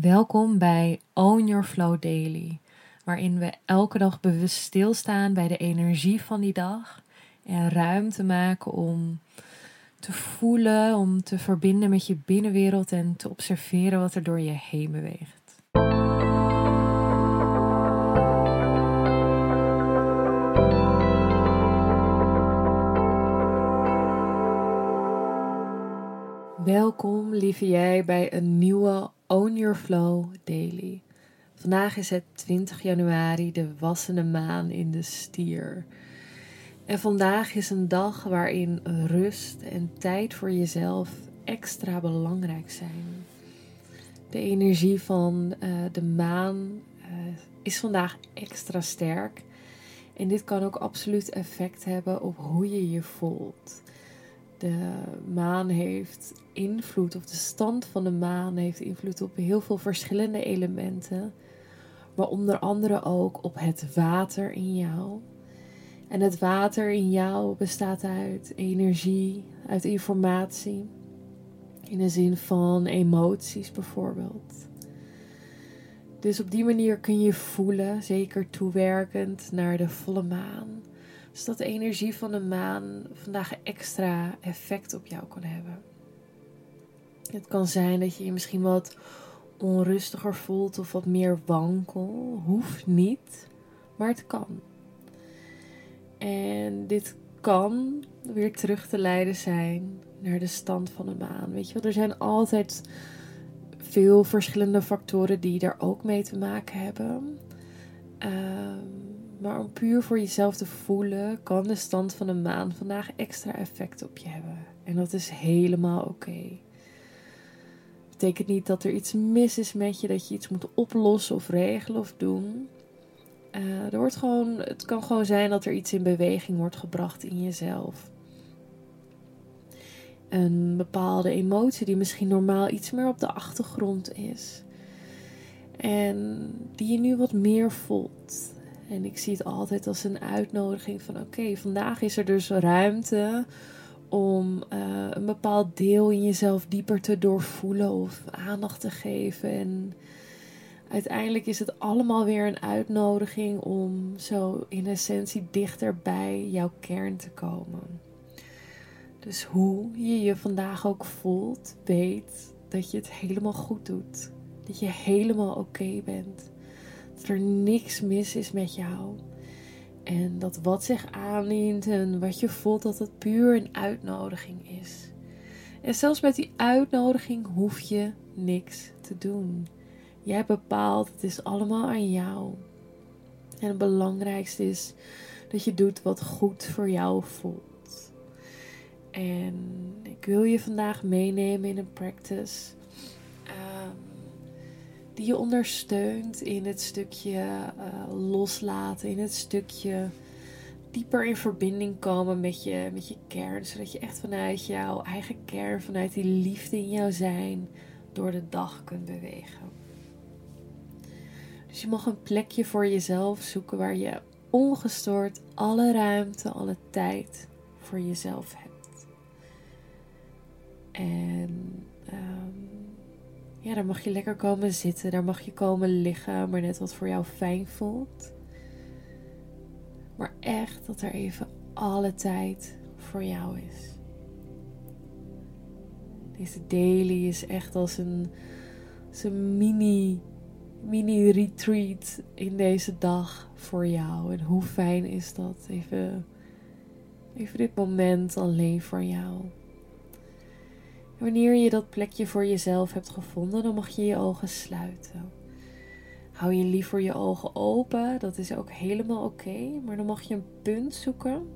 Welkom bij Own Your Flow Daily, waarin we elke dag bewust stilstaan bij de energie van die dag en ruimte maken om te voelen, om te verbinden met je binnenwereld en te observeren wat er door je heen beweegt. Welkom, lieve jij, bij een nieuwe Own Your Flow Daily. Vandaag is het 20 januari, de wassende maan in de stier. En vandaag is een dag waarin rust en tijd voor jezelf extra belangrijk zijn. De energie van uh, de maan uh, is vandaag extra sterk. En dit kan ook absoluut effect hebben op hoe je je voelt. De maan heeft invloed, of de stand van de maan heeft invloed op heel veel verschillende elementen. Maar onder andere ook op het water in jou. En het water in jou bestaat uit energie, uit informatie. In de zin van emoties bijvoorbeeld. Dus op die manier kun je voelen, zeker toewerkend naar de volle maan dus dat de energie van de maan vandaag extra effect op jou kan hebben. Het kan zijn dat je je misschien wat onrustiger voelt of wat meer wankel. Hoeft niet, maar het kan. En dit kan weer terug te leiden zijn naar de stand van de maan. Weet je wel, er zijn altijd veel verschillende factoren die daar ook mee te maken hebben. Um, maar om puur voor jezelf te voelen, kan de stand van de maan vandaag extra effect op je hebben. En dat is helemaal oké. Okay. Betekent niet dat er iets mis is met je, dat je iets moet oplossen of regelen of doen. Uh, er wordt gewoon, het kan gewoon zijn dat er iets in beweging wordt gebracht in jezelf. Een bepaalde emotie die misschien normaal iets meer op de achtergrond is. En die je nu wat meer voelt. En ik zie het altijd als een uitnodiging van oké, vandaag is er dus ruimte om uh, een bepaald deel in jezelf dieper te doorvoelen of aandacht te geven. En uiteindelijk is het allemaal weer een uitnodiging om zo in essentie dichter bij jouw kern te komen. Dus hoe je je vandaag ook voelt, weet dat je het helemaal goed doet. Dat je helemaal oké bent dat er niks mis is met jou. En dat wat zich aandient en wat je voelt, dat het puur een uitnodiging is. En zelfs met die uitnodiging hoef je niks te doen. Jij bepaalt, het is allemaal aan jou. En het belangrijkste is dat je doet wat goed voor jou voelt. En ik wil je vandaag meenemen in een practice die je ondersteunt in het stukje uh, loslaten, in het stukje dieper in verbinding komen met je, met je kern, zodat je echt vanuit jouw eigen kern, vanuit die liefde in jouw zijn, door de dag kunt bewegen. Dus je mag een plekje voor jezelf zoeken waar je ongestoord alle ruimte, alle tijd voor jezelf hebt. En um, ja, daar mag je lekker komen zitten, daar mag je komen liggen, maar net wat voor jou fijn voelt. Maar echt dat er even alle tijd voor jou is. Deze daily is echt als een, een mini, mini retreat in deze dag voor jou. En hoe fijn is dat? Even, even dit moment alleen voor jou. Wanneer je dat plekje voor jezelf hebt gevonden, dan mag je je ogen sluiten. Hou je liever je ogen open, dat is ook helemaal oké. maar dan mag je een punt zoeken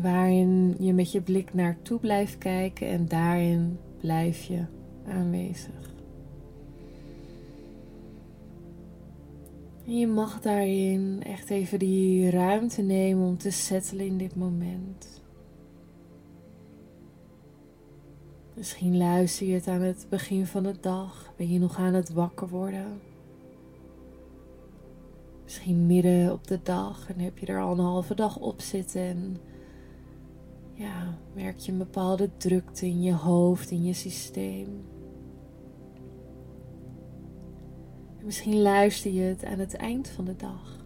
waarin je met je blik naartoe blijft kijken en daarin blijf je aanwezig. En je mag daarin echt even die ruimte nemen om te settelen in dit moment. Misschien luister je het aan het begin van de dag. Ben je nog aan het wakker worden? Misschien midden op de dag en heb je er al een halve dag op zitten en ja, merk je een bepaalde drukte in je hoofd, in je systeem. Misschien luister je het aan het eind van de dag.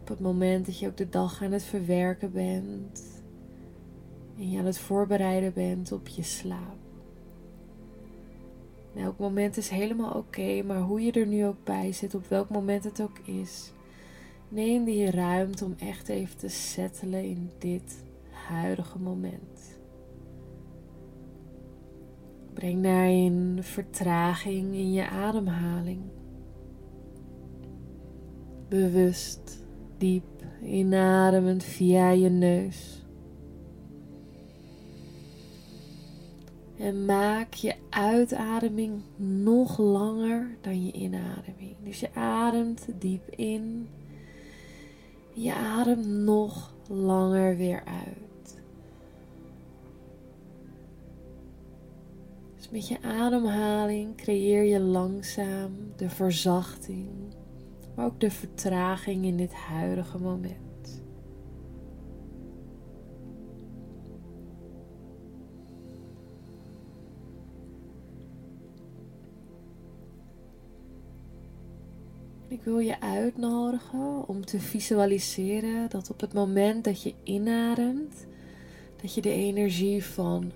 Op het moment dat je ook de dag aan het verwerken bent. En je aan het voorbereiden bent op je slaap. Elk moment is helemaal oké, maar hoe je er nu ook bij zit, op welk moment het ook is, neem die ruimte om echt even te settelen in dit huidige moment. Breng daarin vertraging in je ademhaling. Bewust diep inademend via je neus. En maak je uitademing nog langer dan je inademing. Dus je ademt diep in. Je ademt nog langer weer uit. Dus met je ademhaling creëer je langzaam de verzachting, maar ook de vertraging in dit huidige moment. Ik wil je uitnodigen om te visualiseren dat op het moment dat je inademt, dat je de energie van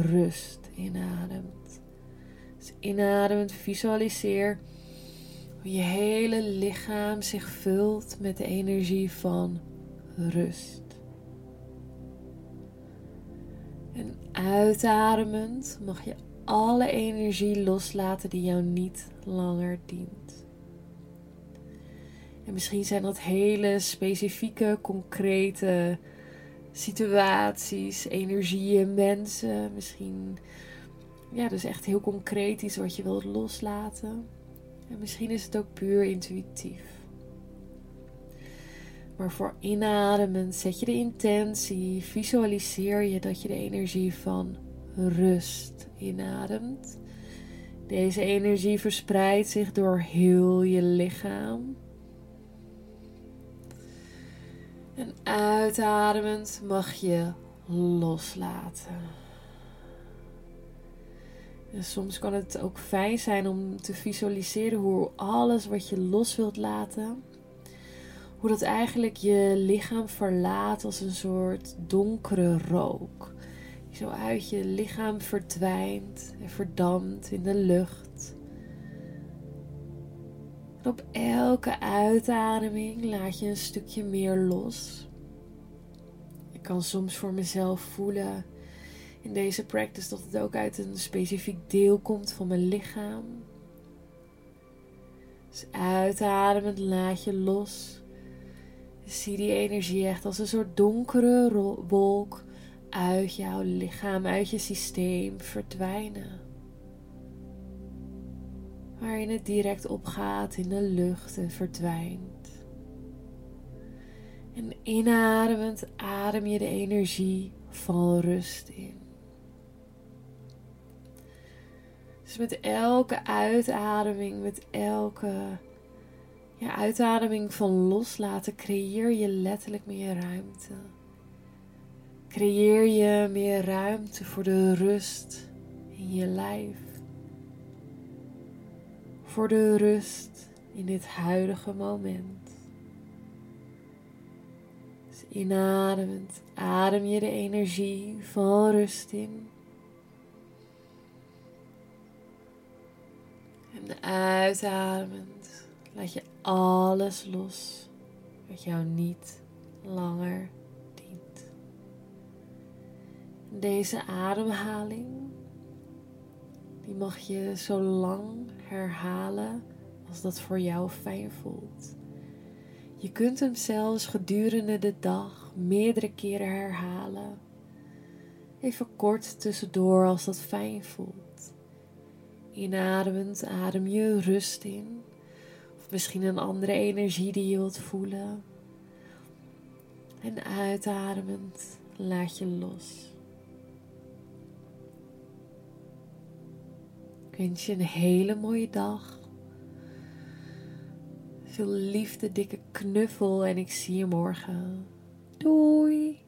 rust inademt. Dus inademend visualiseer hoe je hele lichaam zich vult met de energie van rust. En uitademend mag je alle energie loslaten die jou niet langer dient. En misschien zijn dat hele specifieke, concrete situaties, energieën, mensen. Misschien, ja, dus echt heel concreet iets wat je wilt loslaten. En misschien is het ook puur intuïtief. Maar voor inademen zet je de intentie, visualiseer je dat je de energie van rust inademt. Deze energie verspreidt zich door heel je lichaam. En uitademend mag je loslaten. En soms kan het ook fijn zijn om te visualiseren hoe alles wat je los wilt laten, hoe dat eigenlijk je lichaam verlaat als een soort donkere rook. Die zo uit je lichaam verdwijnt en verdampt in de lucht op elke uitademing laat je een stukje meer los. Ik kan soms voor mezelf voelen in deze practice dat het ook uit een specifiek deel komt van mijn lichaam. Dus uitademend laat je los. Zie die energie echt als een soort donkere wolk uit jouw lichaam, uit je systeem verdwijnen waarin het direct opgaat in de lucht en verdwijnt. En inademend adem je de energie van rust in. Dus met elke uitademing, met elke ja, uitademing van loslaten, creëer je letterlijk meer ruimte. Creëer je meer ruimte voor de rust in je lijf voor de rust in dit huidige moment. Dus inademend adem je de energie van rust in. En uitademend laat je alles los wat jou niet langer dient. Deze ademhaling die mag je zo lang herhalen als dat voor jou fijn voelt. Je kunt hem zelfs gedurende de dag meerdere keren herhalen. Even kort tussendoor als dat fijn voelt. Inademend adem je rust in. Of misschien een andere energie die je wilt voelen. En uitademend laat je los. Wens je een hele mooie dag. Veel liefde, dikke knuffel en ik zie je morgen. Doei!